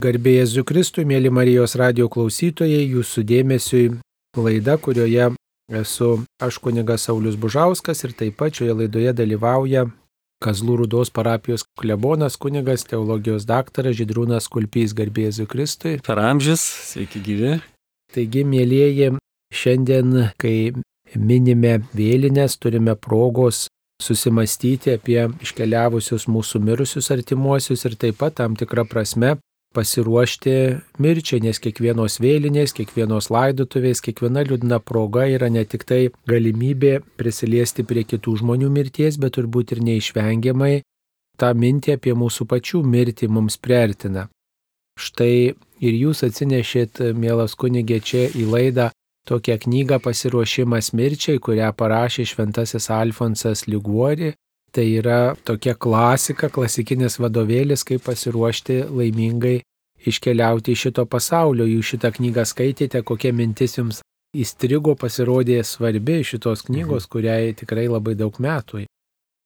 Garbėjai Zukristui, mėly Marijos radio klausytojai, jūsų dėmesiui laida, kurioje esu aš kunigas Saulis Bužauskas ir taip pat šioje laidoje dalyvauja Kazlų Rudos parapijos klebonas kunigas teologijos daktaras Židrūnas Kulpys Garbėjai Zukristui. Per amžius, sveiki gyvi. Taigi, mėlyjeji, šiandien, kai minime vėlinės, turime progos susimastyti apie iškeliavusius mūsų mirusius artimuosius ir taip pat tam tikrą prasme pasiruošti mirčiai, nes kiekvienos vėlinės, kiekvienos laidotuvės, kiekviena liūdna proga yra ne tik tai galimybė prisiliesti prie kitų žmonių mirties, bet turbūt ir neišvengiamai tą mintį apie mūsų pačių mirtį mums priartina. Štai ir jūs atsinešėt, mielas kunigė, čia į laidą tokią knygą Pasiruošimas mirčiai, kurią parašė šventasis Alfonsas Liguori Tai yra tokia klasika, klasikinis vadovėlis, kaip pasiruošti laimingai iškeliauti iš šito pasaulio. Jūs šitą knygą skaitėte, kokia mintis jums įstrigo, pasirodė svarbi šitos knygos, mhm. kuriai tikrai labai daug metų.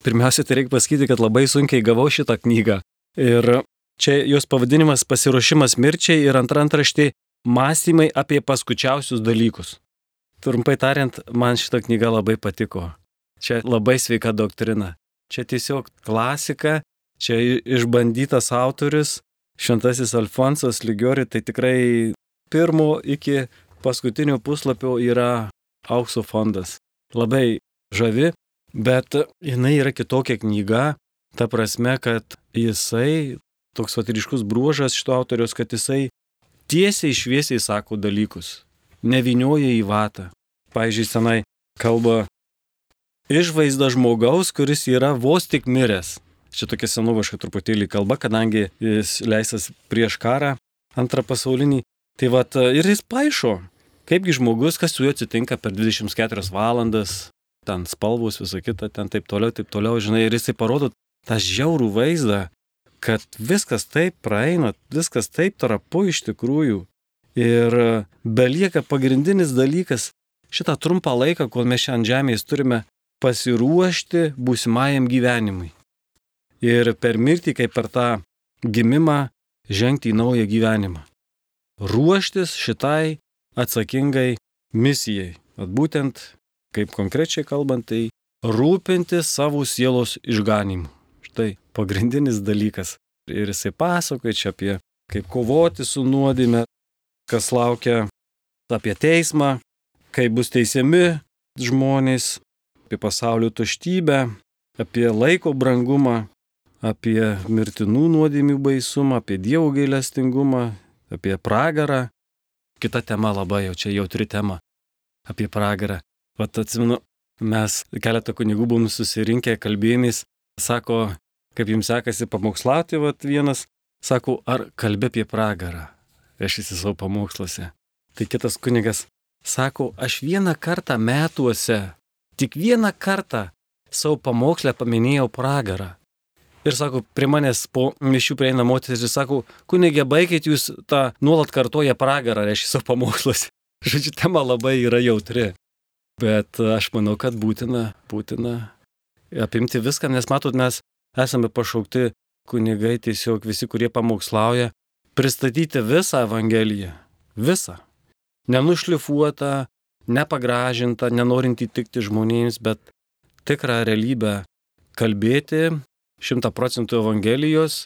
Pirmiausia, tai reikia pasakyti, kad labai sunkiai gavau šitą knygą. Ir čia jos pavadinimas pasiruošimas mirčiai ir antra antraštė mąstymai apie paskučiausius dalykus. Trumpai tariant, man šita knyga labai patiko. Čia labai sveika doktrina. Čia tiesiog klasika, čia išbandytas autorius, šventasis Alfonsas Ligiori, tai tikrai pirmo iki paskutinio puslapio yra aukso fondas. Labai žavi, bet jinai yra kitokia knyga, ta prasme, kad jisai, toks vatriškus bruožas šito autorius, kad jisai tiesiai šviesiai sako dalykus, nevinioja į vatą. Pavyzdžiui, senai kalba išvaizda žmogaus, kuris yra vos tik miręs. Čia tokia senoviška truputėlį kalba, kadangi jis leistas prieš karą, antrą pasaulinį. Tai vad ir jis paaišo, kaipgi žmogus, kas su juo atsitinka per 24 valandas, ten spalvos, visą kitą, ten taip toliau, taip toliau, žinai, ir jisai parodo tą žiaurų vaizdą, kad viskas taip praeina, viskas taip trapu iš tikrųjų. Ir belieka pagrindinis dalykas šitą trumpą laiką, kol mes šiandien žemėje turime pasiruošti būsimajam gyvenimui. Ir per mirtį, kaip per tą gimimą, žengti į naują gyvenimą. Ruoštis šitai atsakingai misijai. At būtent, kaip konkrečiai kalbant, tai rūpinti savo sielos išganimu. Štai pagrindinis dalykas. Ir jisai pasakoja čia apie kaip kovoti su nuodėme, kas laukia apie teismą, kaip bus teisiami žmonės, apie pasaulio tuštybę, apie laiko brangumą, apie mirtinų nuodėmių baisumą, apie Dievo gailestingumą, apie pragarą. Kita tema labai jau čia jautri tema - apie pragarą. Vat atsimenu, mes keletą kunigų buvom susirinkę kalbėjimais, sako, kaip jums sekasi pamokslauti, vat vienas, sako, ar kalbė apie pragarą. Aš įsi savo pamoksluose. Tai kitas kunigas sako, aš vieną kartą metuose Tik vieną kartą savo pamokslę paminėjau pragarą. Ir sako, prie manęs po mišių prieina moteris ir sako, kunigė, baigit jūs tą nuolat kartoja pragarą, reiškia savo pamokslas. Žodžiu, tema labai yra jautri. Bet aš manau, kad būtina, būtina apimti viską, nes matot, mes esame pašaukti kunigai, tiesiog visi, kurie pamokslauja, pristatyti visą Evangeliją. Visą. Nenušlifuotą, nepagražinta, nenorint įtikti žmonėms, bet tikrą realybę kalbėti šimta procentų Evangelijos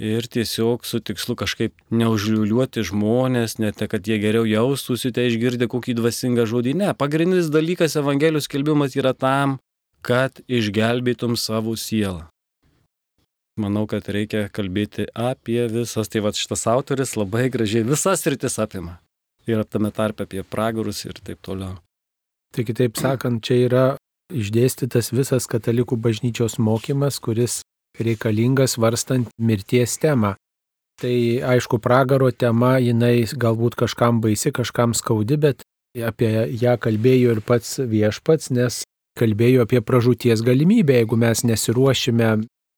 ir tiesiog su tikslu kažkaip neužliuliuoti žmonės, net kad jie geriau jaustųsi, tai išgirdę kokį dvasingą žodį. Ne, pagrindinis dalykas Evangelijos skelbimas yra tam, kad išgelbėtum savo sielą. Manau, kad reikia kalbėti apie visas. Tai va šitas autoris labai gražiai visas rytis apima ir tame tarpe apie pragarus ir taip toliau. Tai kitaip sakant, čia yra išdėstytas visas katalikų bažnyčios mokymas, kuris reikalingas varstant mirties temą. Tai aišku, pragaro tema, jinai galbūt kažkam baisi, kažkam skaudi, bet apie ją kalbėjo ir pats viešpats, nes kalbėjo apie pražūties galimybę, jeigu mes nesiruošime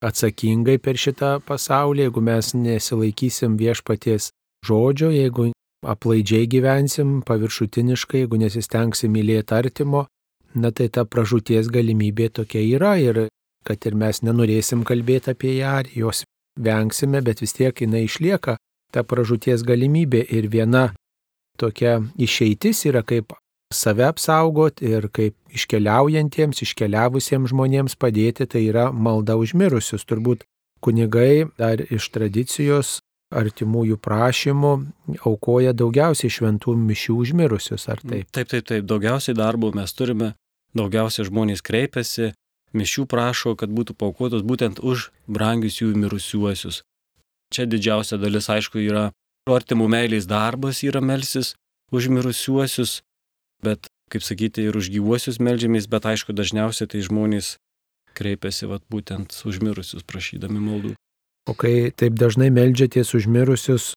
atsakingai per šitą pasaulį, jeigu mes nesilaikysim viešpaties žodžio, jeigu aplaidžiai gyvensim, paviršutiniškai, jeigu nesistengsim mylėti artimo, na tai ta pražūties galimybė tokia yra ir kad ir mes nenorėsim kalbėti apie ją, jos vengsime, bet vis tiek jinai išlieka ta pražūties galimybė ir viena tokia išeitis yra kaip save apsaugoti ir kaip iškeliaujantiems, iškeliavusiems žmonėms padėti, tai yra malda užmirusius. Turbūt kunigai dar iš tradicijos artimųjų prašymų aukoja daugiausiai šventų mišių užmirusius, ar taip? Taip, taip, taip, daugiausiai darbo mes turime, daugiausiai žmonės kreipiasi, mišių prašo, kad būtų paukotos būtent už brangius jų mirusiuosius. Čia didžiausia dalis, aišku, yra artimų meilės darbas, yra melsis už mirusiuosius, bet, kaip sakyti, ir už gyvuosius melžiamės, bet aišku, dažniausiai tai žmonės kreipiasi vat, būtent užmirusius prašydami maldų. O kai taip dažnai melžiatės užmirusius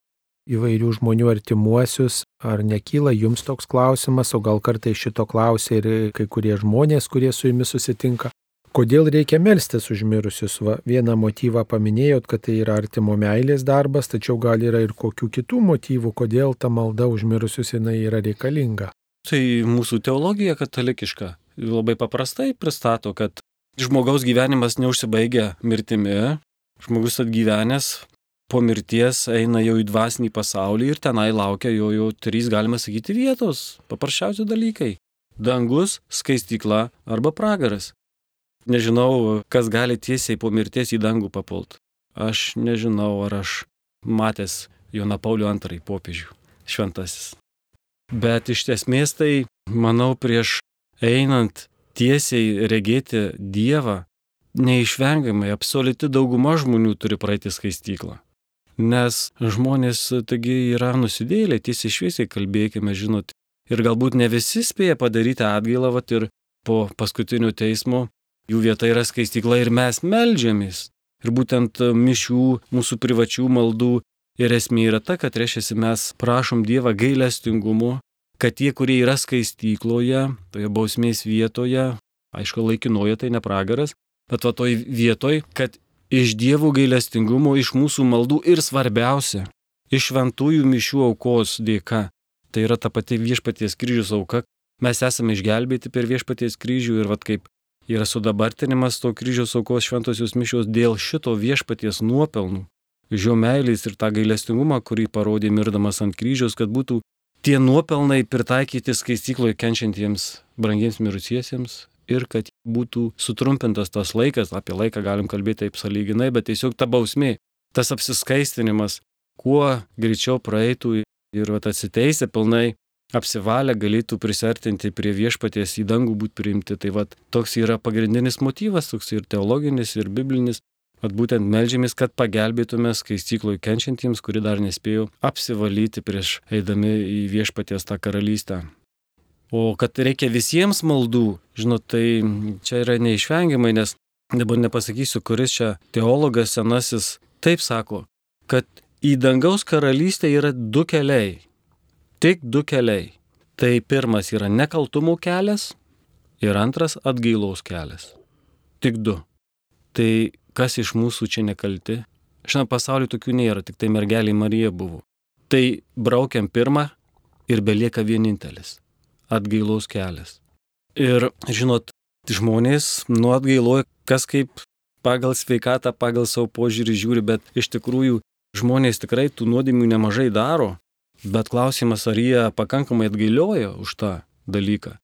įvairių žmonių artimuosius, ar nekyla jums toks klausimas, o gal kartai šito klausia ir kai kurie žmonės, kurie su jumis susitinka, kodėl reikia melstis užmirusius? Va, vieną motyvą paminėjot, kad tai yra artimo meilės darbas, tačiau gal yra ir kokių kitų motyvų, kodėl ta malda užmirusius jinai yra reikalinga. Tai mūsų teologija katalikiška labai paprastai pristato, kad žmogaus gyvenimas neužsibaigia mirtimi, žmogus atgyvenęs po mirties eina jau į dvasinį pasaulį ir tenai laukia jo jau trys, galima sakyti, vietos, paprasčiausi dalykai - dangus, skaistykla arba pragaras. Nežinau, kas gali tiesiai po mirties į dangų papult. Aš nežinau, ar aš matęs Joną Paulių II popiežių šventasis. Bet iš esmės tai, manau, prieš einant tiesiai regėti Dievą, neišvengiamai absoliuti dauguma žmonių turi praeiti skaistyklą. Nes žmonės taigi yra nusidėlę, tiesiai šviesiai kalbėkime, žinot. Ir galbūt ne visi spėja padaryti atgailą, vat ir po paskutinio teismo jų vieta yra skaistykla ir mes melžiamės. Ir būtent mišių, mūsų privačių maldų Ir esmė yra ta, kad reiškia mes prašom Dievą gailestingumu, kad tie, kurie yra skaistykloje, toje bausmės vietoje, aišku, laikinoje tai ne pragaras, bet va toj vietoj, kad iš Dievo gailestingumo, iš mūsų maldų ir svarbiausia, iš šventųjų mišių aukos dėka, tai yra ta pati viešpaties kryžius auka, mes esame išgelbėti per viešpaties kryžių ir vad kaip yra sudabartinimas to kryžiaus aukos šventosios mišios dėl šito viešpaties nuopelnų jo meilės ir tą gailestingumą, kurį parodė mirdamas ant kryžiaus, kad būtų tie nuopelnai pritaikyti skaistykloje kenčiantiems brangiems mirusiesiems ir kad būtų sutrumpintas tas laikas, apie laiką galim kalbėti taip saliginai, bet tiesiog ta bausmė, tas apsiskaistinimas, kuo greičiau praeitų ir vat, atsiteisę pilnai apsivalę galėtų prisartinti prie viešpaties į dangų būti priimti. Tai vat, toks yra pagrindinis motyvas, toks ir teologinis, ir biblinis, At būtent melžiamės, kad pagelbėtume skaistykloj kenčiantiems, kuri dar nespėjo apsivalyti prieš eidami į viešpaties tą karalystę. O kad reikia visiems maldų, žinot, tai čia yra neišvengiamai, nes dabar nepasakysiu, kuris čia teologas senasis taip sako, kad į dangaus karalystę yra du keliai. Tik du keliai. Tai pirmas yra nekaltumo kelias ir antras atgailaus kelias. Tik du. Tai kas iš mūsų čia nekalti. Šiandien pasaulyje tokių nėra, tik tai mergelė Marija buvo. Tai braukiam pirmą ir belieka vienintelis - atgailos kelias. Ir žinot, žmonės nuo atgailoja, kas kaip pagal sveikatą, pagal savo požiūrį žiūri, bet iš tikrųjų žmonės tikrai tų nuodėmių nemažai daro, bet klausimas, ar jie pakankamai atgailioja už tą dalyką.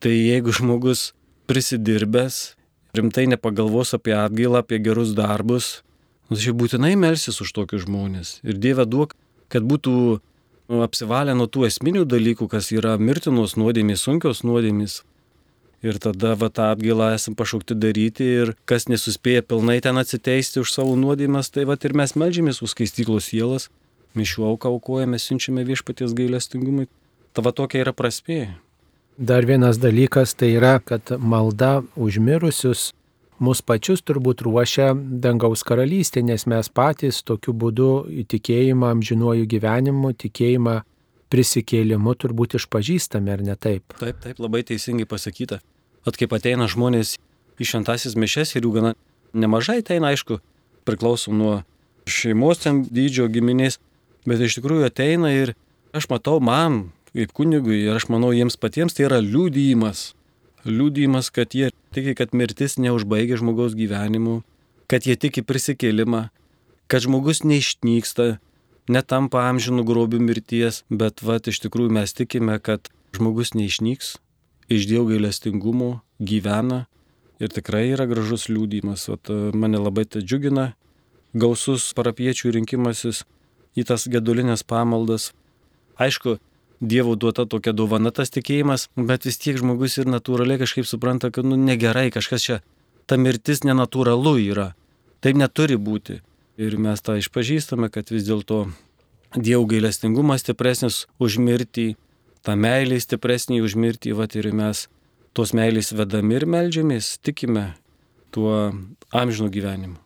Tai jeigu žmogus prisidirbęs rimtai nepagalvos apie atgailą, apie gerus darbus, nu, tai būtinai melsis už tokius žmonės. Ir Dieve duok, kad būtų nu, apsivalę nuo tų esminių dalykų, kas yra mirtinos nuodėmės, sunkios nuodėmės. Ir tada va tą atgailą esam pašaukti daryti ir kas nesuspėja pilnai ten atsiteisti už savo nuodėmės, tai va ir mes melžiamės už skaistyklos sielas, mišių auką aukojame, siunčiame viešpaties gailestingumui. Ta va tokia yra prasmė. Dar vienas dalykas tai yra, kad malda užmirusius mus pačius turbūt ruošia dangaus karalystė, nes mes patys tokiu būdu tikėjimą amžinuoju gyvenimu, tikėjimą prisikėlimu turbūt išpažįstame, ar ne taip? Taip, taip, labai teisingai pasakyta. At kaip ateina žmonės į šventasis mišes ir jų gana nemažai ateina, aišku, priklauso nuo šeimos ten dydžio giminės, bet iš tikrųjų ateina ir aš matau, man kaip kunigui ir aš manau jiems patiems tai yra liūdėjimas. Liūdėjimas, kad jie tiki, kad mirtis neužbaigia žmogaus gyvenimu, kad jie tiki prisikėlimą, kad žmogus neišnyksta, netampa amžinų grobių mirties, bet vat iš tikrųjų mes tikime, kad žmogus neišnyks, iš Dievo gailestingumo gyvena ir tikrai yra gražus liūdimas. Vat mane labai tai džiugina gausus parapiečių rinkimasis į tas gedulinės pamaldas. Aišku, Dievo duota tokia dovana tas tikėjimas, bet vis tiek žmogus ir natūraliai kažkaip supranta, kad nu negerai, kažkas čia, ta mirtis nenatūralu yra. Taip neturi būti. Ir mes tą išpažįstame, kad vis dėlto Dievo gailestingumas stipresnis už mirtį, ta meilė stipresnė už mirtį, va ir mes tos meilės vedami ir melžiamės, tikime tuo amžinu gyvenimu.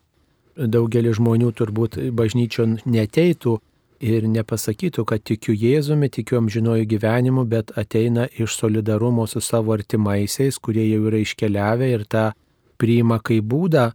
Daugelis žmonių turbūt bažnyčion neteitų ir nepasakytų, kad tikiu Jėzumi, tikiu amžinuoju gyvenimu, bet ateina iš solidarumo su savo artimaisiais, kurie jau yra iškeliavę ir tą priima kaip būdą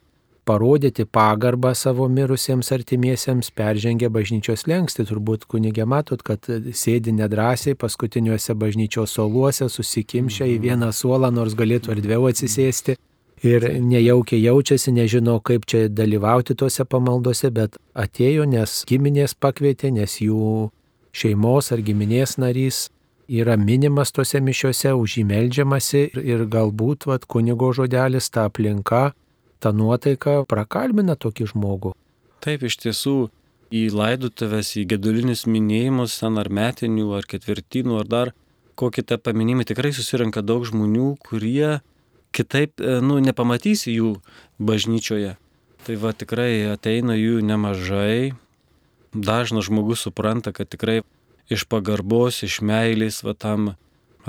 parodyti pagarbą savo mirusiems artimiesiems, peržengia bažnyčios lengsti. Turbūt kunigė matot, kad sėdi nedrasiai paskutiniuose bažnyčios suoluose, susikimšia į vieną suolą, nors galėtų erdviau atsisėsti ir nejaukiai jaučiasi, nežino, kaip čia dalyvauti tuose pamaldose, bet atėjo, nes giminės pakvietė, nes jų šeimos ar giminės narys yra minimas tuose mišiuose, už jį melžiamasi ir galbūt vat, kunigo žodelis, ta aplinka, ta nuotaika prakalbina tokį žmogų. Taip, iš tiesų, į laidutuvės, į gedulinius minėjimus, ten ar metinių, ar ketvirtinių, ar dar kokį tą paminimą tikrai susirenka daug žmonių, kurie kitaip, e, nu, nepamatysi jų bažnyčioje. Tai va tikrai ateina jų nemažai. Dažnas žmogus supranta, kad tikrai iš pagarbos, iš meilės, va tam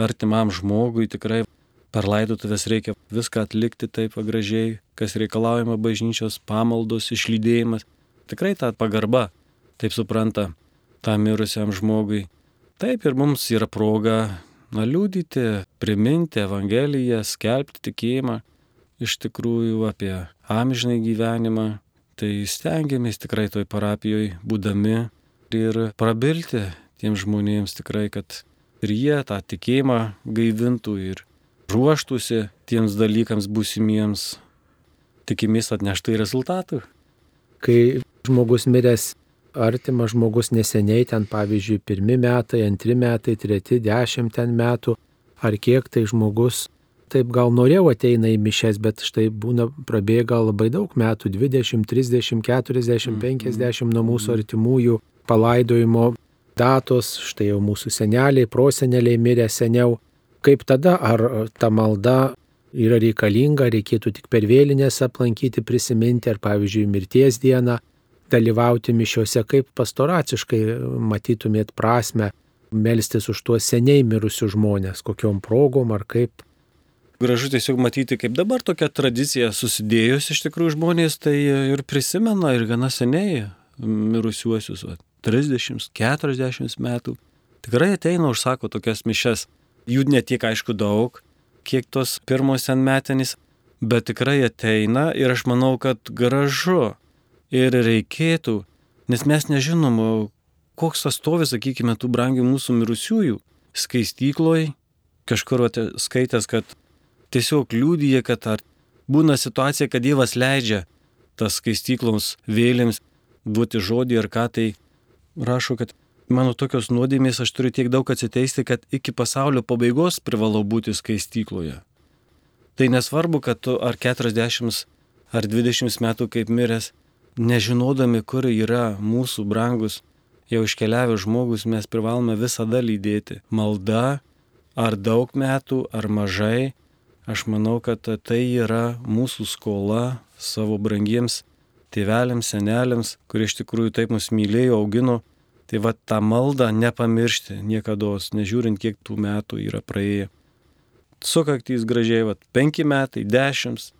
artimam žmogui tikrai per laidotuvės reikia viską atlikti taip gražiai, kas reikalaujama bažnyčios pamaldos, išlydėjimas. Tikrai ta pagarba, taip supranta, tam mirusiam žmogui. Taip ir mums yra proga na, liūdyti, priminti Evangeliją, skelbti tikėjimą iš tikrųjų apie amžinai gyvenimą. Tai stengiamės tikrai toj parapijoje būdami ir prabilti tiems žmonėms tikrai, kad ir jie tą tikėjimą gaivintų ir ruoštųsi tiems dalykams būsimiems, tikimės atneštai rezultatų. Kai žmogus miręs artimas žmogus neseniai, ten pavyzdžiui, pirmi metai, antri metai, treti, dešimt ten metų, ar kiek tai žmogus taip gal norėjau ateina į mišes, bet štai būna prabėga labai daug metų - 20, 30, 40, 50 nuo mūsų artimųjų palaidojimo datos, štai jau mūsų seneliai, proseneliai mirė seniau. Kaip tada, ar ta malda yra reikalinga, reikėtų tik per vėlinės aplankyti, prisiminti, ar pavyzdžiui, mirties dieną, dalyvauti mišiuose, kaip pastoraciškai matytumėt prasme melstis už tuos seniai mirusius žmonės, kokiom progom ar kaip. Gražu tiesiog matyti, kaip dabar tokia tradicija susidėjus iš tikrųjų žmonės tai ir prisimena ir gana seniai mirusiuosius, va, 30, 40 metų. Tikrai ateina, užsako tokias mišes. Jų netiek aišku daug, kiek tos pirmos ten metenys, bet tikrai ateina ir aš manau, kad gražu ir reikėtų, nes mes nežinom, koks tas stovi, sakykime, tų brangių mūsų mirusiųjų skaistykloj, kažkur skaitęs, kad tiesiog liūdija, kad ar būna situacija, kad Dievas leidžia tas skaistykloms vėlėms duoti žodį ar ką tai rašo, kad mano tokios nuodėmės aš turiu tiek daug atsiteisti, kad iki pasaulio pabaigos privalau būti skaistykloje. Tai nesvarbu, kad tu ar 40 ar 20 metų kaip miręs, nežinodami, kur yra mūsų brangus jau iškeliavę žmogus, mes privalome visada lydėti. Malda, ar daug metų, ar mažai, aš manau, kad tai yra mūsų skola savo brangiems tėveliams, seneliams, kurie iš tikrųjų taip mus mylėjo, augino. Tai va tą maldą nepamiršti niekada, nežiūrint, kiek tų metų yra praėję. Sukaktys gražiai, va, penki metai, dešimt,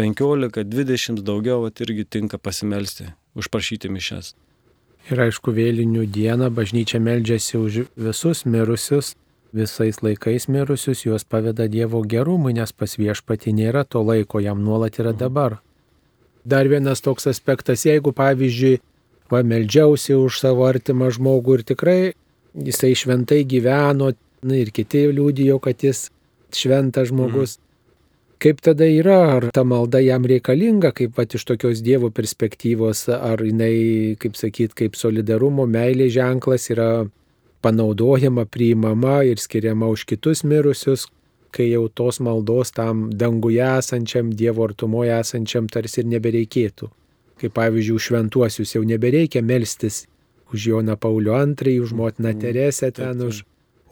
15, 20 daugiau, at irgi tinka pasimelsti, užprašyti mišes. Ir aišku, vėlinių dieną bažnyčia meldžiasi už visus mirusius, visais laikais mirusius, juos paveda Dievo gerumui, nes pas viešpati nėra to laiko, jam nuolat yra dabar. Dar vienas toks aspektas, jeigu pavyzdžiui, va meldžiausi už savo artimą žmogų ir tikrai jisai šventai gyveno, na ir kiti liūdėjo, kad jis šventas žmogus. Mm kaip tada yra, ar ta malda jam reikalinga, kaip pat iš tokios Dievo perspektyvos, ar jinai, kaip sakyt, kaip solidarumo, meilė ženklas yra panaudojama, priimama ir skiriama už kitus mirusius, kai jau tos maldos tam danguje esančiam, Dievo artumoje esančiam tarsi ir nebereikėtų. Kaip pavyzdžiui, už šventuosius jau nebereikia melstis už Joną Paulių II, už motiną mm, Teresę ten, už,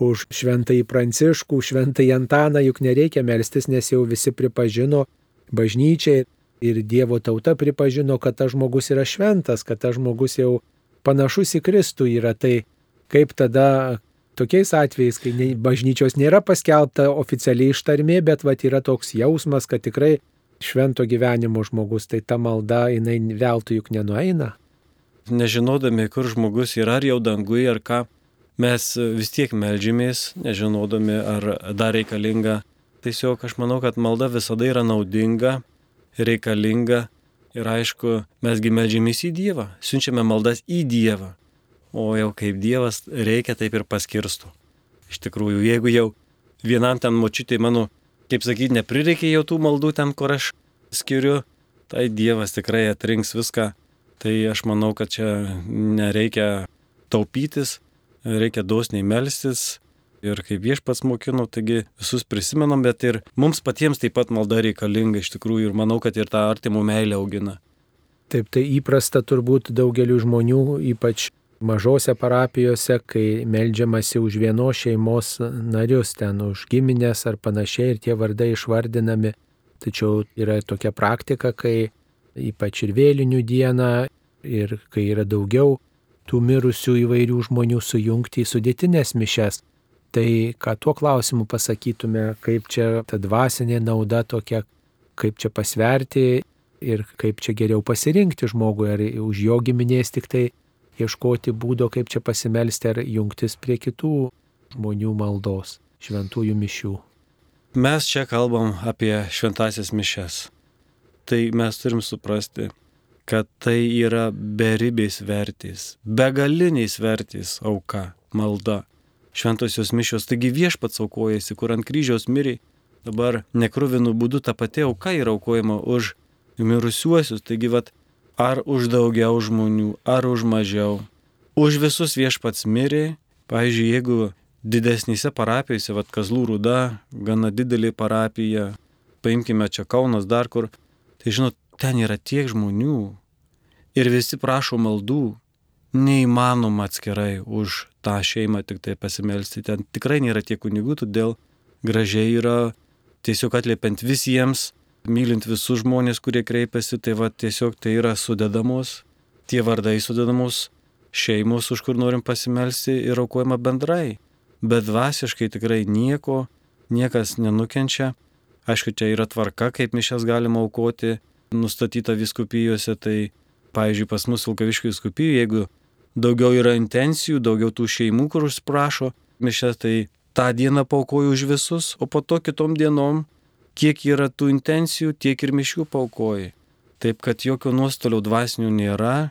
už šventąjį Pranciškų, šventąjį Antaną, juk nereikia melstis, nes jau visi pripažino bažnyčiai ir Dievo tauta pripažino, kad tas žmogus yra šventas, kad tas žmogus jau panašus į Kristų yra. Tai kaip tada tokiais atvejais, kai bažnyčios nėra paskelbta oficialiai ištarmė, bet va yra toks jausmas, kad tikrai švento gyvenimo žmogus, tai ta malda jinai veltui juk nenueina. Nežinodami, kur žmogus yra, ar jau dangui, ar ką, mes vis tiek melžymės, nežinodami, ar dar reikalinga. Tiesiog aš manau, kad malda visada yra naudinga, reikalinga ir aišku, mesgi melžymės į Dievą, siunčiame maldas į Dievą. O jau kaip Dievas reikia, taip ir paskirsto. Iš tikrųjų, jeigu jau vienam ten močiutė mano kaip sakyti, neprireikė jau tų maldų ten, kur aš skiriu, tai Dievas tikrai atrinks viską. Tai aš manau, kad čia nereikia taupytis, reikia dosniai melstis. Ir kaip viešpats mokino, taigi visus prisimenam, bet ir mums patiems taip pat malda reikalinga iš tikrųjų ir manau, kad ir tą artimų meilę augina. Taip, tai įprasta turbūt daugeliu žmonių, ypač mažose parapijose, kai melžiamasi už vienos šeimos narius, ten už giminės ar panašiai ir tie vardai išvardinami. Tačiau yra tokia praktika, kai ypač ir vėlinių dieną ir kai yra daugiau tų mirusių įvairių žmonių sujungti į sudėtinės mišes. Tai ką tuo klausimu pasakytume, kaip čia ta dvasinė nauda tokia, kaip čia pasverti ir kaip čia geriau pasirinkti žmogui, ar už jo giminės tik tai ieškoti būdo, kaip čia pasimelsti ar jungtis prie kitų žmonių maldos, šventųjų mišių. Mes čia kalbam apie šventasias mišes. Tai mes turim suprasti, kad tai yra beribės vertys, begaliniais vertys auka, malda. Šventosios mišios, taigi viešpats aukojasi, kur ant kryžiaus miriai, dabar nekruvinų būdų ta pati auka yra aukojama už mirusiuosius. Taigi, vat, ar už daugiau žmonių, ar už mažiau. Už visus viešpats mirė. Pavyzdžiui, jeigu didesnėse parapijose, vad Kazlų rūda, gana didelė parapija, paimkime čia Kaunas dar kur, tai žinot, ten yra tiek žmonių ir visi prašo maldų, neįmanoma atskirai už tą šeimą tik tai pasimelsti. Ten tikrai nėra tiek kunigų, todėl gražiai yra tiesiog atliepiant visiems mylint visus žmonės, kurie kreipiasi, tai va tiesiog tai yra sudedamos, tie vardai sudedamos šeimos, už kur norim pasimelsti ir aukojama bendrai. Bet dvasiškai tikrai nieko, niekas nenukenčia. Aišku, čia yra tvarka, kaip mišes galima aukoti, nustatyta viskupijose, tai pavyzdžiui pas mus Vilkaviškių viskupijų, jeigu daugiau yra intencijų, daugiau tų šeimų, kur užsprašo mišes, tai tą dieną paukoju už visus, o po to kitom dienom kiek yra tų intencijų, tiek ir mišių paukoji. Taip kad jokio nuostolio dvasinių nėra,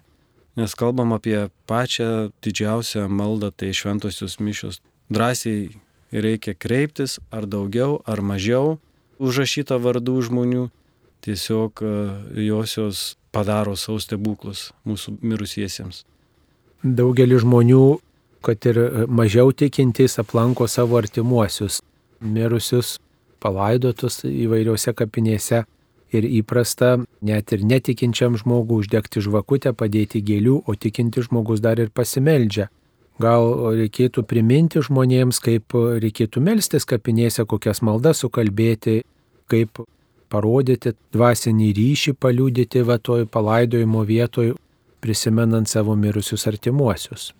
nes kalbam apie pačią didžiausią maldą, tai šventosios mišios. Drąsiai reikia kreiptis, ar daugiau, ar mažiau užrašyta vardų žmonių, tiesiog e, josios padaro savo stebuklus mūsų mirusiesiems. Daugelis žmonių, kad ir mažiau tikintys, aplanko savo artimuosius, mirusius palaidotus įvairiuose kapinėse ir įprasta net ir netikinčiam žmogui uždegti žvakutę, padėti gėlių, o tikinti žmogus dar ir pasimeldžia. Gal reikėtų priminti žmonėms, kaip reikėtų melstis kapinėse, kokias maldas sukalbėti, kaip parodyti dvasinį ryšį, paliūdyti va toj palaidojimo vietoj, prisimenant savo mirusius artimuosius.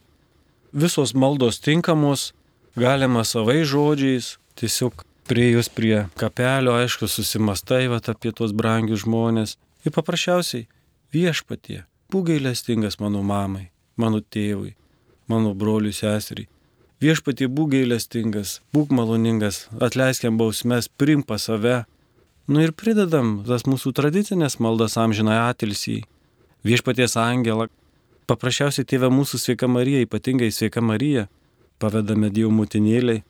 Visos maldos tinkamos, galima savai žodžiais, tiesiog Priejus prie kapelio, aišku, susimastai vat, apie tuos brangius žmonės. Ir paprasčiausiai viešpatie, būk gailestingas mano mamai, mano tėvui, mano broliui seseriai. Viešpatie būk gailestingas, būk maloningas, atleiskiam bausmes, primpa save. Nu ir pridedam tas mūsų tradicinės maldas amžinai atilsį. Viešpaties angelą. Paprasčiausiai tėvė mūsų sveika Marija, ypatingai sveika Marija, pavedame Dievo motinėliai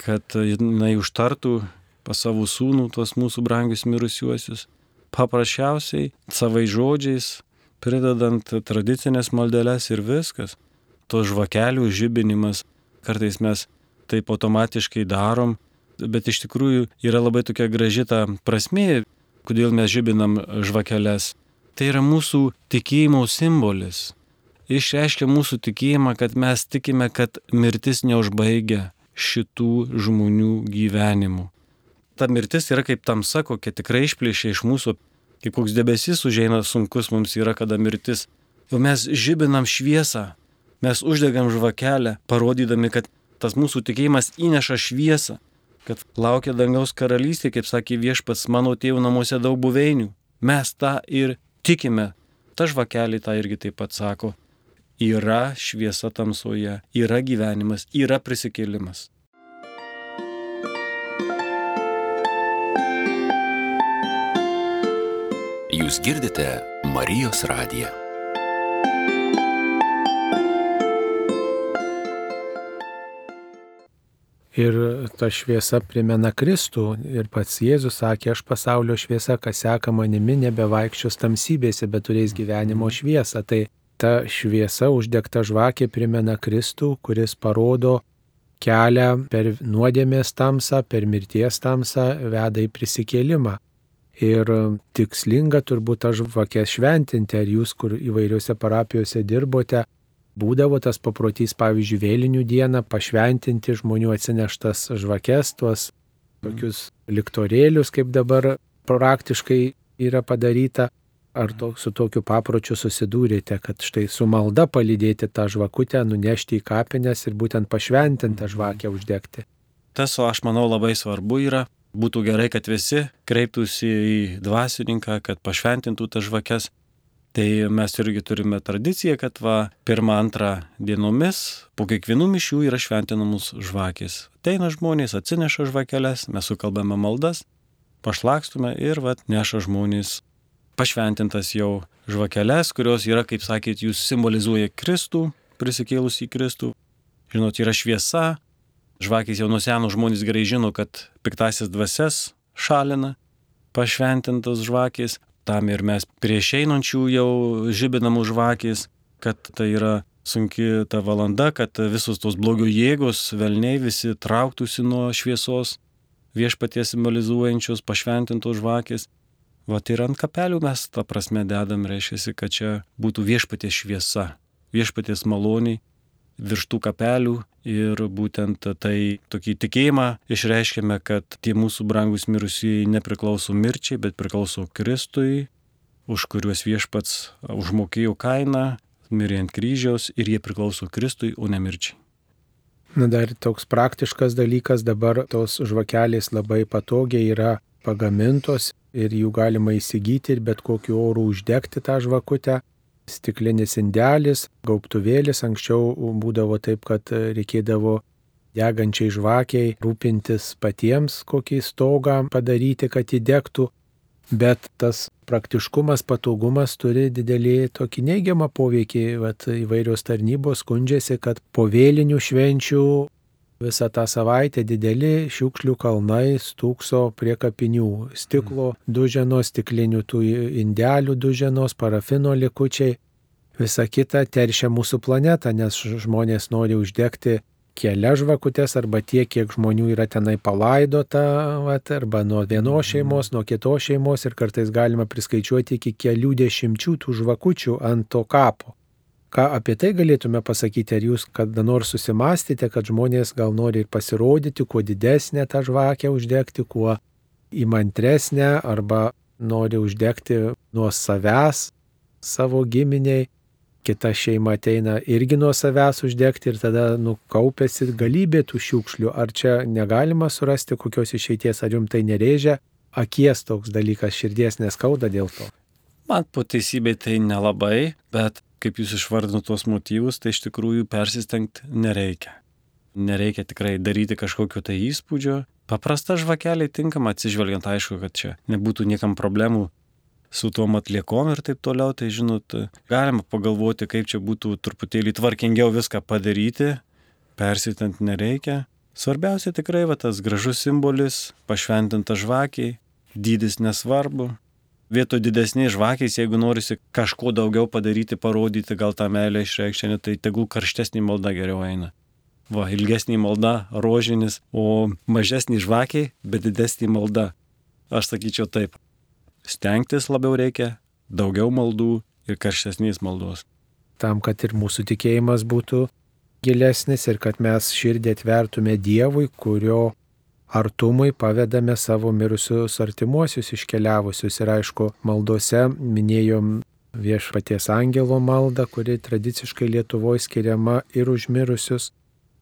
kad jinai užtartų pas savo sūnų tuos mūsų brangius mirusiuosius. Paprasčiausiai savai žodžiais, pridedant tradicinės maldelės ir viskas. To žvakelių žibinimas, kartais mes taip automatiškai darom, bet iš tikrųjų yra labai tokia graži ta prasmė, kodėl mes žibinam žvakeles. Tai yra mūsų tikėjimo simbolis. Išreiškia mūsų tikėjimą, kad mes tikime, kad mirtis neužbaigia šitų žmonių gyvenimų ta mirtis yra kaip tamsa, kokia tikrai išplėšia iš mūsų, kaip koks debesis užeina sunkus mums yra, kada mirtis. Jau mes žibinam šviesą, mes uždegam žvakelę, parodydami, kad tas mūsų tikėjimas įneša šviesą, kad laukia dangaus karalystė, kaip sakė viešpats, mano tėvų namuose daug buveinių. Mes tą ir tikime. Ta žvakelė tą irgi taip pat sako. Yra šviesa tamsoje, yra gyvenimas, yra prisikėlimas. Jūs girdite Marijos radiją. Ir ta šviesa primena Kristų. Ir pats Jėzus sakė, aš pasaulio šviesa, kas seka manimi, nebevaikščios tamsybėse, bet turės gyvenimo šviesą. Tai ta šviesa uždegta žvakė primena Kristų, kuris parodo kelią per nuodėmės tamsą, per mirties tamsą, veda į prisikėlimą. Ir tikslinga turbūt tą žvakę šventinti, ar jūs, kur įvairiuose parapijose dirbote, būdavo tas paprotys, pavyzdžiui, vėlinių dieną pašventinti žmonių atsineštas žvakes, tuos tokius liktorėlius, kaip dabar praktiškai yra padaryta. Ar to, su tokiu papročiu susidūrėte, kad štai su malda palydėti tą žvakutę, nunešti į kapines ir būtent pašventintą žvakę uždegti? Tas, o aš manau, labai svarbu yra Būtų gerai, kad visi kreiptųsi į dvasininką, kad pašventintų tas žvakes. Tai mes irgi turime tradiciją, kad va, pirmą, antrą dienomis po kiekvienų mišių yra šventinamos žvakės. Ateina žmonės, atsineša žvakeles, mes sukalbame maldas, pašlakstume ir va, neša žmonės pašventintas jau žvakeles, kurios yra, kaip sakėt, jūs simbolizuoja Kristų, prisikėlus į Kristų. Žinot, yra šviesa, Žvakės jau nuo senų žmonės gerai žino, kad piktasis dvasias šalina, pašventintas žvakės, tam ir mes prieš einančių jau žibinamų žvakės, kad tai yra sunki ta valanda, kad visos tos blogio jėgos, velniai visi trauktųsi nuo šviesos, viešpaties simbolizuojančios pašventintos žvakės. Vat ir ant kapelių mes tą prasme dedam, reiškia, kad čia būtų viešpaties šviesa, viešpaties maloniai virš tų kapelių ir būtent tai tokį tikėjimą išreiškėme, kad tie mūsų brangus mirusieji nepriklauso mirčiai, bet priklauso Kristui, už kuriuos viešpats užmokėjo kainą, mirė ant kryžiaus ir jie priklauso Kristui, o ne mirčiai. Na dar toks praktiškas dalykas, dabar tos žvakelės labai patogiai yra pagamintos ir jų galima įsigyti ir bet kokiu oru uždegti tą žvakutę stiklinis indelis, gaubtuvėlis. Anksčiau būdavo taip, kad reikėdavo degančiai žvakiai rūpintis patiems, kokį stogą padaryti, kad įdegtų. Bet tas praktiškumas, patogumas turi didelį tokį neigiamą poveikį. Vat įvairios tarnybos skundžiasi, kad po vėlinių švenčių visą tą savaitę dideli šiukšlių kalnai stūkso prie kapinių. Stiklo duženos, stiklinių tų indelių duženos, parafino likučiai. Visa kita teršia mūsų planetą, nes žmonės nori uždegti kelias žvakutes arba tiek, kiek žmonių yra tenai palaidota, vat, arba nuo vienos šeimos, nuo kitos šeimos ir kartais galima priskaičiuoti iki kelių dešimčių tų žvakučių ant to kapo. Ką apie tai galėtume pasakyti, ar jūs kada nors susimastėte, kad žmonės gal nori ir pasirodyti, kuo didesnę tą žvakę uždegti, kuo įmantresnę, arba nori uždegti nuo savęs savo giminiai, kita šeima ateina irgi nuo savęs uždegti ir tada nukaupėsi galybė tų šiukšlių. Ar čia negalima surasti kokios išeities, ar jums tai nereižia, akies toks dalykas, širdies neskauda dėl to? Man po teisybė tai nelabai, bet kaip jūs išvardinot tuos motyvus, tai iš tikrųjų persistengti nereikia. Nereikia tikrai daryti kažkokio tai įspūdžio. Paprasta žvakelė tinkama, atsižvelgiant aišku, kad čia nebūtų niekam problemų su tuom atliekom ir taip toliau, tai žinot, galima pagalvoti, kaip čia būtų truputėlį tvarkingiau viską padaryti, persistent nereikia, Svarbiausia tikrai va tas gražus simbolis, pašventinta žvakiai, dydis nesvarbu. Vieto didesnės žvakės, jeigu norisi kažko daugiau padaryti, parodyti, gal tą meilę išreikšti, tai tegul karštesnį maldą geriau eina. Va, ilgesnį malda, rožinis, o mažesnį žvakiai, bet didesnį malda. Aš sakyčiau taip. Stengtis labiau reikia, daugiau maldų ir karštesnės maldos. Tam, kad ir mūsų tikėjimas būtų gilesnis ir kad mes širdį atvertume Dievui, kurio artumui pavedame savo mirusius artimuosius iškeliavusius. Ir aišku, maldose minėjom viešpaties angelo maldą, kuri tradiciškai Lietuvoje skiriama ir užmirusius.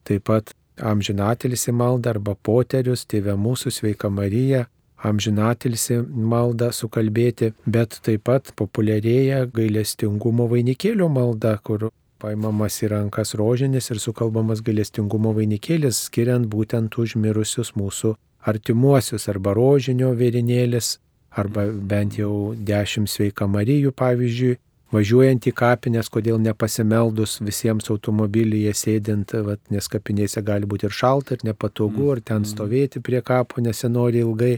Taip pat amžinatilsi maldą arba poterius, tėvė mūsų sveika Marija, amžinatilsi maldą sukalbėti, bet taip pat populiarėja gailestingumo vainikėlio malda, kur paimamas į rankas rožinis ir sukalbamas galestingumo vainikėlis, skiriant būtent užmirusius mūsų artimuosius arba rožinio vėrinėlis, arba bent jau dešimt sveika Marijų pavyzdžiui, važiuojant į kapines, kodėl nepasimeldus visiems automobilyje sėdint, vat, nes kapinėse gali būti ir šalta, ir nepatogu, ar ten stovėti prie kapo nesinori ilgai.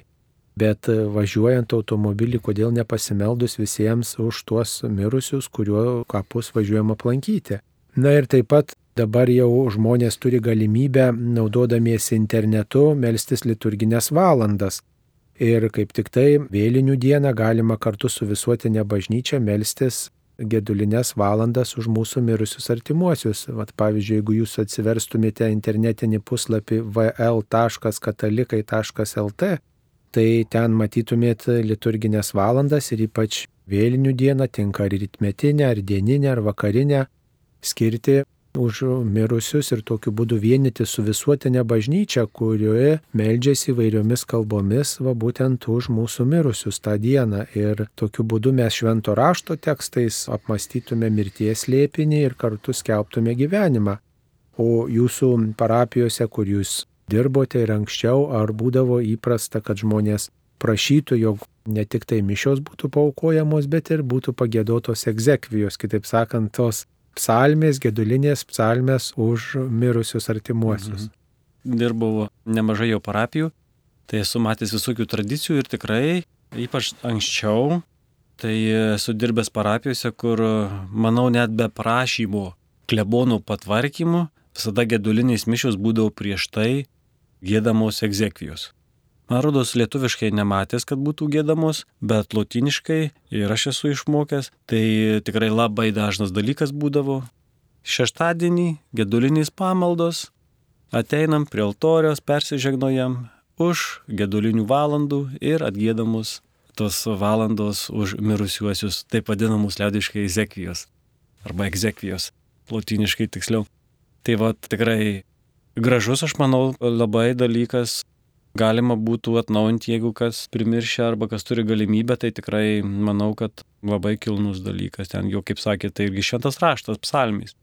Bet važiuojant automobilį, kodėl nepasimeldus visiems už tuos mirusius, kuriuo kapus važiuojam aplankyti. Na ir taip pat dabar jau žmonės turi galimybę, naudodamiesi internetu, melstis liturginės valandas. Ir kaip tik tai vėlinių dieną galima kartu su visuotinė bažnyčia melstis gedulinės valandas už mūsų mirusius artimuosius. Vat, pavyzdžiui, jeigu jūs atsiverstumėte internetinį puslapį vl.katalikai.lt, tai ten matytumėt liturginės valandas ir ypač vėlinių dieną tinka ar rytmetinę, ar dieninę, ar vakarinę skirti už mirusius ir tokiu būdu vienyti su visuotinė bažnyčia, kurioje meldžiasi įvairiomis kalbomis, va būtent už mūsų mirusius tą dieną. Ir tokiu būdu mes švento rašto tekstais apmastytume mirties lėpinį ir kartu skelbtume gyvenimą. O jūsų parapijose, kur jūs dirbote ir anksčiau, ar būdavo įprasta, kad žmonės prašytų, jog ne tik tai mišios būtų paukojamos, bet ir būtų pagėdotos egzekvijos, kitaip sakant, tos psalmės, gedulinės psalmės už mirusius artimuosius. Mhm. Dirbau nemažai jau parapijų, tai esu matęs visokių tradicijų ir tikrai, ypač anksčiau, tai esu dirbęs parapijose, kur, manau, net be prašymų klebonų patvarkymų, visada gedulinės mišios būdavo prieš tai gėdamos egzekvijos. Man rodos, lietuviškai nematęs, kad būtų gėdamos, bet lotiniškai ir aš esu išmokęs, tai tikrai labai dažnas dalykas būdavo. Šeštadienį gedulinės pamaldos, ateinam prie altorios, persižegnojam už gedulinių valandų ir atgėdamus tos valandos už mirusiuosius, taip vadinamus liaudiškai egzekvijos arba egzekvijos, lotiniškai tiksliau. Tai va tikrai gražus, aš manau, labai dalykas. Galima būtų atnaujinti, jeigu kas primiršia arba kas turi galimybę, tai tikrai manau, kad labai kilnus dalykas. Ten jau, kaip sakė, tai irgi šventas raštas, psalmys.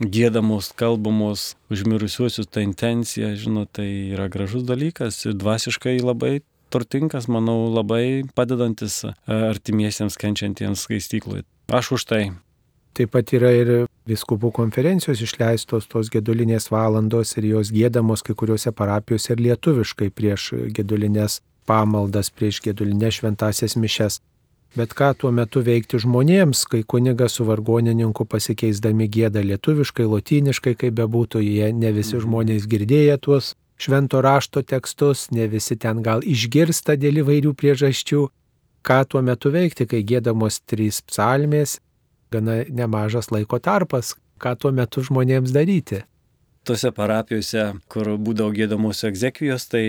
Gėdamos, kalbamos, užmirusiuosius tą intenciją, žinot, tai yra gražus dalykas ir dvasiškai labai turtingas, manau, labai padedantis e, artimiesiems kenčiantiems skaistykloje. Aš už tai. Taip pat yra ir viskupų konferencijos išleistos tos gedulinės valandos ir jos gėdamos kai kuriuose parapijose ir lietuviškai prieš gedulinės pamaldas, prieš gedulinės šventasias mišes. Bet ką tuo metu veikti žmonėms, kai kunigas su vargonininku pasikeisdami gėda lietuviškai, lotyniškai, kaip bebūtų, jie ne visi žmonės girdėję tuos švento rašto tekstus, ne visi ten gal išgirsta dėl įvairių priežasčių. Ką tuo metu veikti, kai gėdamos trys psalmės gana nemažas laiko tarpas, ką tuo metu žmonėms daryti. Tose parapijose, kur būdavo gėdamos egzekvijos, tai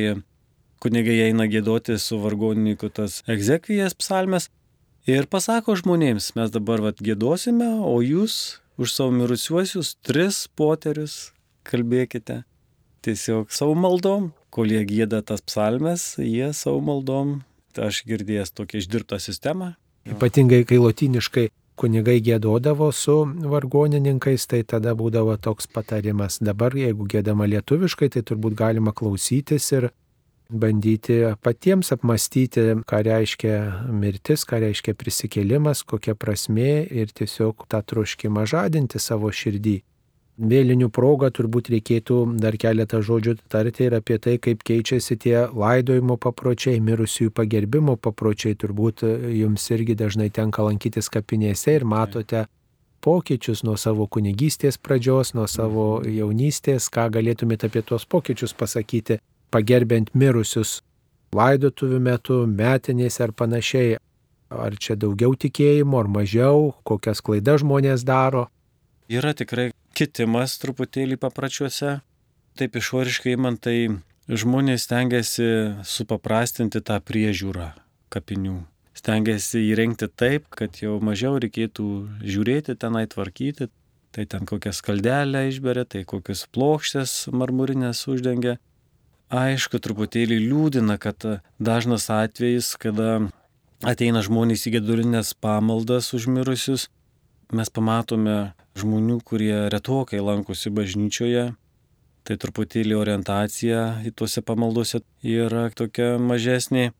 kunigai eina gėdoti su vargonininku tas egzekvijas psalmes ir pasako žmonėms, mes dabar vat gėdosime, o jūs už savo mirusiuosius tris poterius kalbėkite. Tiesiog savo maldom, kol jie gėda tas psalmes, jie savo maldom, tai aš girdėjęs tokią išdirbtą sistemą. Ypatingai, kai lotiniškai kunigai gėdodavo su vargonininkais, tai tada būdavo toks patarimas. Dabar, jeigu gėdama lietuviškai, tai turbūt galima klausytis ir bandyti patiems apmastyti, ką reiškia mirtis, ką reiškia prisikėlimas, kokia prasme ir tiesiog tą troškimą žadinti savo širdį. Vėlinių proga turbūt reikėtų dar keletą žodžių tarti ir apie tai, kaip keičiasi tie laidojimo papročiai, mirusiųjų pagerbimo papročiai. Turbūt jums irgi dažnai tenka lankytis kapinėse ir matote pokyčius nuo savo kunigystės pradžios, nuo savo jaunystės, ką galėtumėte apie tuos pokyčius pasakyti, pagerbent mirusius laidotuvių metu, metinės ar panašiai. Ar čia daugiau tikėjimo, ar mažiau, kokias klaidas žmonės daro. Yra tikrai kitimas truputėlį papračiuose. Taip išoriškai man tai žmonės stengiasi supaprastinti tą priežiūrą kapinių. Stengiasi įrengti taip, kad jau mažiau reikėtų žiūrėti tenai tvarkyti. Tai ten kokią skaldelę išberia, tai kokius plokštės marmurinės uždengia. Aišku, truputėlį liūdina, kad dažnas atvejis, kada ateina žmonės į gedulinės pamaldas užmirusius, mes pamatome žmonių, kurie retokai lankosi bažnyčioje, tai truputėlį orientacija į tuose pamaldose yra tokia mažesnė.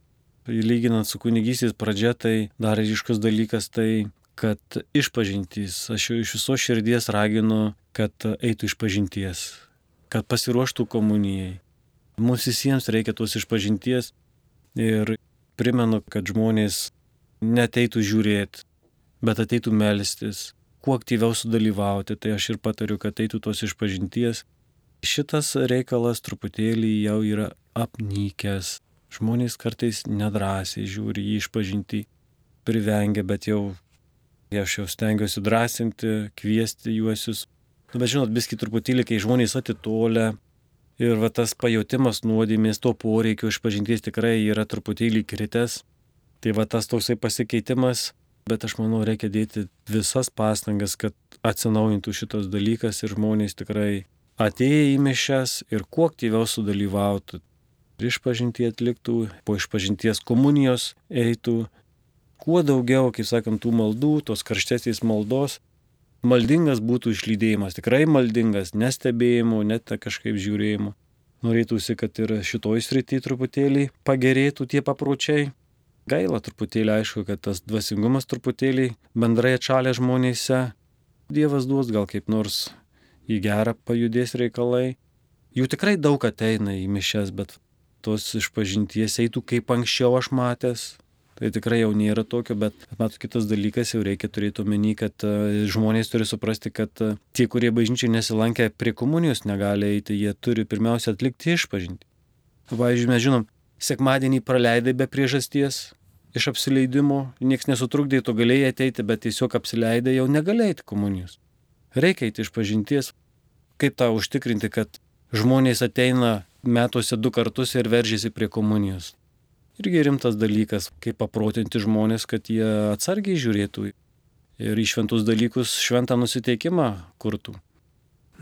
Lyginant su kunigystės pradžia, tai dar ryškus dalykas tai, kad išpažintys, aš jau iš viso širdies raginu, kad eitų išpažinties, kad pasiruoštų komunijai. Mums visiems reikia tos išpažinties ir primenu, kad žmonės neteitų žiūrėti, bet ateitų melstis, kuo aktyviau sudalyvauti, tai aš ir patariu, kad eitų tos išpažinties. Šitas reikalas truputėlį jau yra apnykęs. Žmonės kartais nedrasiai žiūri į išpažinti, privengia, bet jau aš jau stengiuosi drąsinti, kviesti juosius. Nu, bet žinot, biski truputėlį, kai žmonės atitolę ir va, tas pajūtimas nuodėmės, to poreikio išpažinties tikrai yra truputėlį kritęs. Tai va tas toksai pasikeitimas bet aš manau reikia dėti visas pastangas, kad atsinaujintų šitas dalykas ir žmonės tikrai atėję į mišes ir kuo aktyviau sudalyvautų. Ir išpažintie atliktų, po išpažinties komunijos eitų, kuo daugiau, kaip sakant, tų maldų, tos karštesnės maldos, maldingas būtų išlydėjimas, tikrai maldingas, nestebėjimu, net kažkaip žiūrėjimu. Norėtųsi, kad ir šitoj srity truputėlį pagerėtų tie papročiai. Gaila truputėlį, aišku, kad tas dvasingumas truputėlį bendrai atšalė žmonėse. Dievas duos gal kaip nors į gerą pajudės reikalai. Jų tikrai daug ateina į mišes, bet tos išpažinties eitų kaip anksčiau aš matęs. Tai tikrai jau nėra tokio, bet matot, kitas dalykas jau reikia turėti omeny, kad e, žmonės turi suprasti, kad e, tie, kurie bažnyčiai nesilankia prie komunijos, negali eiti, jie turi pirmiausia atlikti išpažinti. Pavyzdžiui, mes žinom, sekmadienį praleidai be priežasties, iš apsileidimo, niekas nesutrukdė, tu galėjai ateiti, bet tiesiog apsileidai, jau negalėjai komunijos. Reikia eiti iš pažinties. Kaip tą užtikrinti, kad žmonės ateina metuose du kartus ir veržiasi prie komunijos. Irgi rimtas dalykas, kaip paprotinti žmonės, kad jie atsargiai žiūrėtų ir į šventus dalykus šventą nusiteikimą kurtų.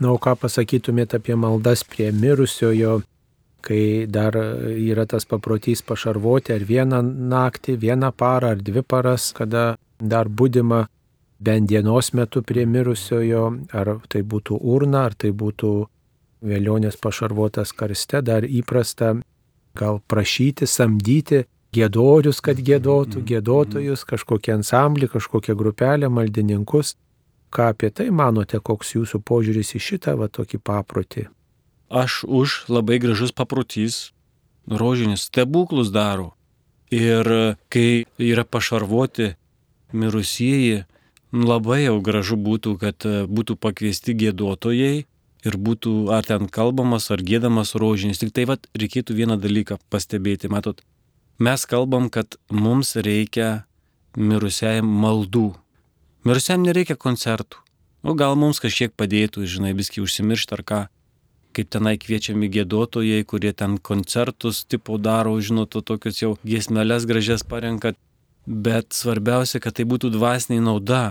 Na, o ką pasakytumėte apie maldas prie mirusiojo kai dar yra tas paprotys pašarvoti ar vieną naktį, vieną parą ar dvi paras, kada dar būdima bent dienos metu prie mirusiojo, ar tai būtų urna, ar tai būtų vėlionės pašarvotas karste, dar įprasta gal prašyti, samdyti gėdorius, kad gėdotų, gėdotojus, kažkokią ansamblį, kažkokią grupelę, maldininkus. Ką apie tai manote, koks jūsų požiūris į šitą va tokį paprotį? Aš už labai gražus paprotys, rožinis stebuklus daro. Ir kai yra pašarvoti mirusieji, labai jau gražu būtų, kad būtų pakviesti gėduotojai ir būtų ar ten kalbamas, ar gėdamas rožinis. Tik tai vad reikėtų vieną dalyką pastebėti. Matot, mes kalbam, kad mums reikia mirusiajam maldų. Mirusiajam nereikia koncertų. O gal mums kažkiek padėtų, žinai, viski užsimiršti ar ką kaip tenai kviečiami gėdotojai, kurie ten koncertus tipo daro, žinot, tokius jau giesmelės gražias parenka. Bet svarbiausia, kad tai būtų dvasiniai nauda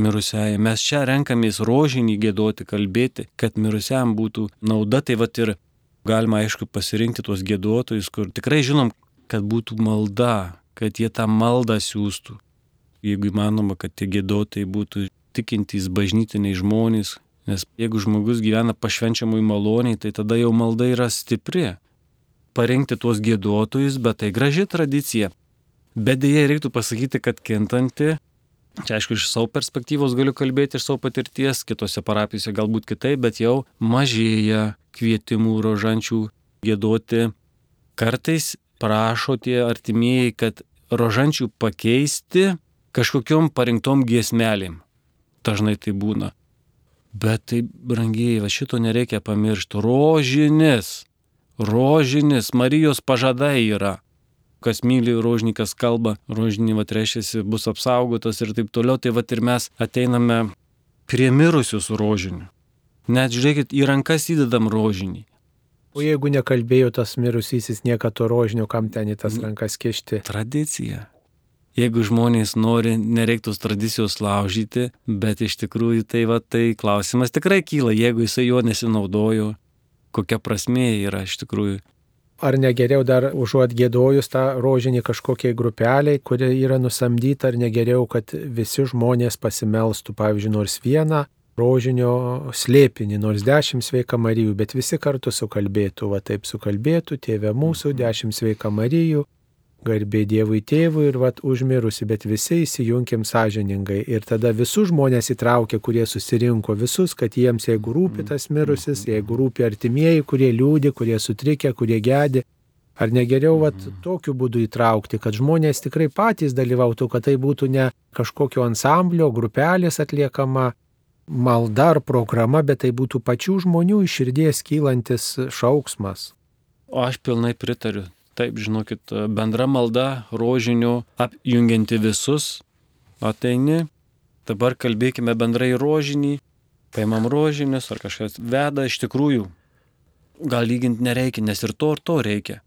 mirusiai. Mes čia renkamės rožinį gėdoti, kalbėti, kad mirusiam būtų nauda. Tai vad ir galima aišku pasirinkti tuos gėdotojus, kur tikrai žinom, kad būtų malda, kad jie tą maldą siūstų. Jeigu įmanoma, kad tie gėdotojai būtų tikintys bažnytiniai žmonės, Nes jeigu žmogus gyvena pašvenčiamui maloniai, tai tada jau malda yra stipri. Parengti tuos gėduotojus, bet tai graži tradicija. Bet dėja reiktų pasakyti, kad kintanti, Čia aišku, iš savo perspektyvos galiu kalbėti, iš savo patirties, kitose parapijose galbūt kitaip, bet jau mažėja kvietimų rožančių gėdoti. Kartais prašo tie artimieji, kad rožančių pakeisti kažkokiom parinktom giesmelėm. Dažnai tai būna. Bet tai, brangiai, va šito nereikia pamiršti. Rožinis, rožinis, Marijos pažadai yra. Kas myli rožinį, kas kalba, rožinį va reiškiasi, bus apsaugotas ir taip toliau. Tai va ir mes ateiname prie mirusių su rožiniu. Net žiūrėkit, į rankas įdedam rožinį. O jeigu nekalbėjo tas mirusysis niekada to rožinio, kam ten į tas rankas kišti? Tradicija. Jeigu žmonės nori, nereiktų tradicijos laužyti, bet iš tikrųjų tai va tai klausimas tikrai kyla, jeigu jisai jo nesinaudojo, kokia prasmė yra iš tikrųjų. Ar negeriau dar užuot gėdojus tą rožinį kažkokiai grupeliai, kuri yra nusamdyta, ar negeriau, kad visi žmonės pasimelstų, pavyzdžiui, nors vieną rožinio slėpinį, nors dešimt sveika Marijų, bet visi kartu sukalbėtų, va taip sukalbėtų, tėve mūsų, dešimt sveika Marijų, garbė Dievui tėvui ir vat užmirusi, bet visi įsijunkim sąžiningai. Ir tada visus žmonės įtraukė, kurie susirinko, visus, kad jiems, jeigu rūpi tas mirusis, jeigu rūpi artimieji, kurie liūdi, kurie sutrikę, kurie gedi. Ar negeriau vat, tokiu būdu įtraukti, kad žmonės tikrai patys dalyvautų, kad tai būtų ne kažkokio ansamblio, grupelės atliekama malda ar programa, bet tai būtų pačių žmonių iš širdies kylantis šauksmas. O aš pilnai pritariu Taip, žinokit, bendra malda rožinių apjungianti visus. Ateini, dabar kalbėkime bendrai rožinį, paimam rožinius ar kažkas veda iš tikrųjų. Gal lyginti nereikia, nes ir to ir to reikia.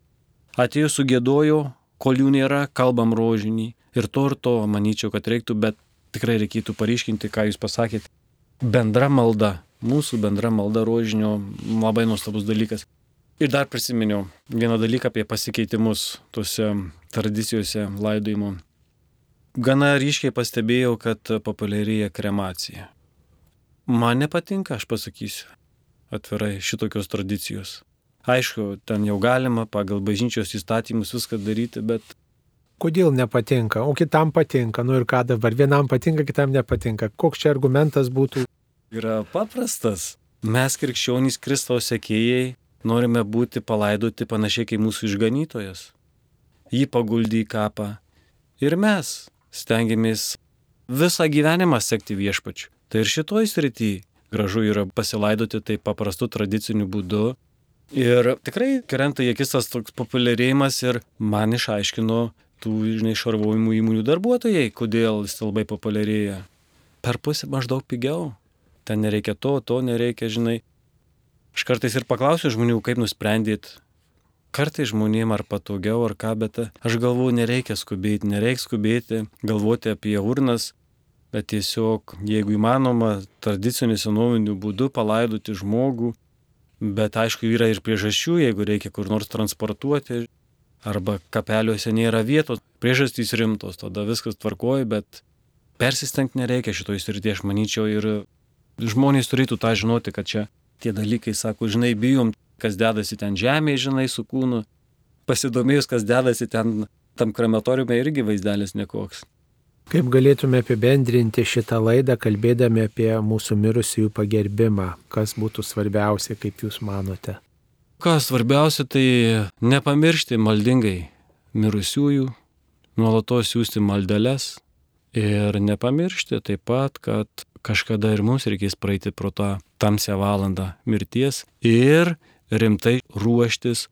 Atėjus su gėdojo, kol jų nėra, kalbam rožinį. Ir to ir to, manyčiau, kad reiktų, bet tikrai reikėtų paryškinti, ką jūs pasakėte. Bendra malda, mūsų bendra malda rožinio labai nuostabus dalykas. Ir dar prisiminiau vieną dalyką apie pasikeitimus tuose tradicijose laidojimo. Gana ryškiai pastebėjau, kad populiarėja kremacija. Man nepatinka, aš pasakysiu, atvirai šitokios tradicijos. Aišku, ten jau galima pagal bažnyčios įstatymus viską daryti, bet... Kodėl nepatinka, o kitam patinka, nu ir ką dabar, vienam patinka, kitam nepatinka. Koks čia argumentas būtų? Yra paprastas. Mes krikščionys Kristaus sekėjai Norime būti palaidoti panašiai kaip mūsų išganytojas. Jį paguldė į kapą. Ir mes stengiamės visą gyvenimą sekti viešpačiu. Tai ir šitoj srity gražu yra pasilaidoti taip paprastu tradiciniu būdu. Ir tikrai krenta į akis tas toks populiarėjimas ir man išaiškino tų, žinai, šarvojimų įmonių darbuotojai, kodėl jis labai populiarėja. Per pusę maždaug pigiau. Ten nereikia to, to nereikia, žinai. Aš kartais ir paklausiu žmonių, kaip nusprendėt. Kartais žmonėm ar patogiau ar ką, bet aš galvoju, nereikia skubėti, nereikia skubėti, galvoti apie urnas, bet tiesiog, jeigu įmanoma, tradiciniu senoviniu būdu palaidoti žmogų, bet aišku, yra ir priežasčių, jeigu reikia kur nors transportuoti, arba kapeliuose nėra vietos, priežastys rimtos, tada viskas tvarkoja, bet persistengti nereikia šitoj srityje, aš manyčiau, ir žmonės turėtų tą žinoti, kad čia tie dalykai, sako, žinai, bijom, kas dedasi ten žemėje, žinai, su kūnu. Pasidomėjus, kas dedasi ten tam krematoriume, irgi vaizdelis nekoks. Kaip galėtume apibendrinti šitą laidą, kalbėdami apie mūsų mirusiųjų pagerbimą? Kas būtų svarbiausia, kaip Jūs manote? Kas svarbiausia, tai nepamiršti maldingai mirusiųjų, nuolatos siūsti maldeles ir nepamiršti taip pat, kad kažkada ir mums reikės praeiti pro tą tamsią valandą mirties ir rimtai ruoštis,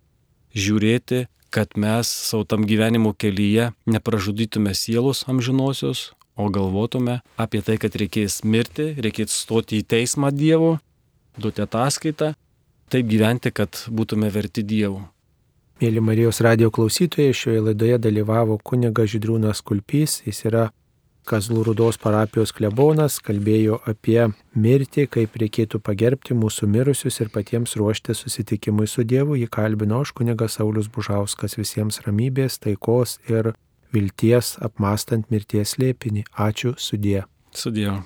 žiūrėti, kad mes savo tam gyvenimo kelyje nepražudytume sielos amžinosios, o galvotume apie tai, kad reikės mirti, reikės stoti į teismą Dievo, duoti ataskaitą, taip gyventi, kad būtume verti Dievo. Mėly Marijos radio klausytojai, šioje laidoje dalyvavo kuniga Židrūnas Kulpys, jis yra Kazlų Rudos parapijos klebonas kalbėjo apie mirtį, kaip reikėtų pagerbti mūsų mirusius ir patiems ruošti susitikimui su Dievu. Jį kalbino aš kunigas Saulis Bužauskas visiems ramybės, taikos ir vilties apmastant mirties lėpinį. Ačiū sudė. Sudėjau.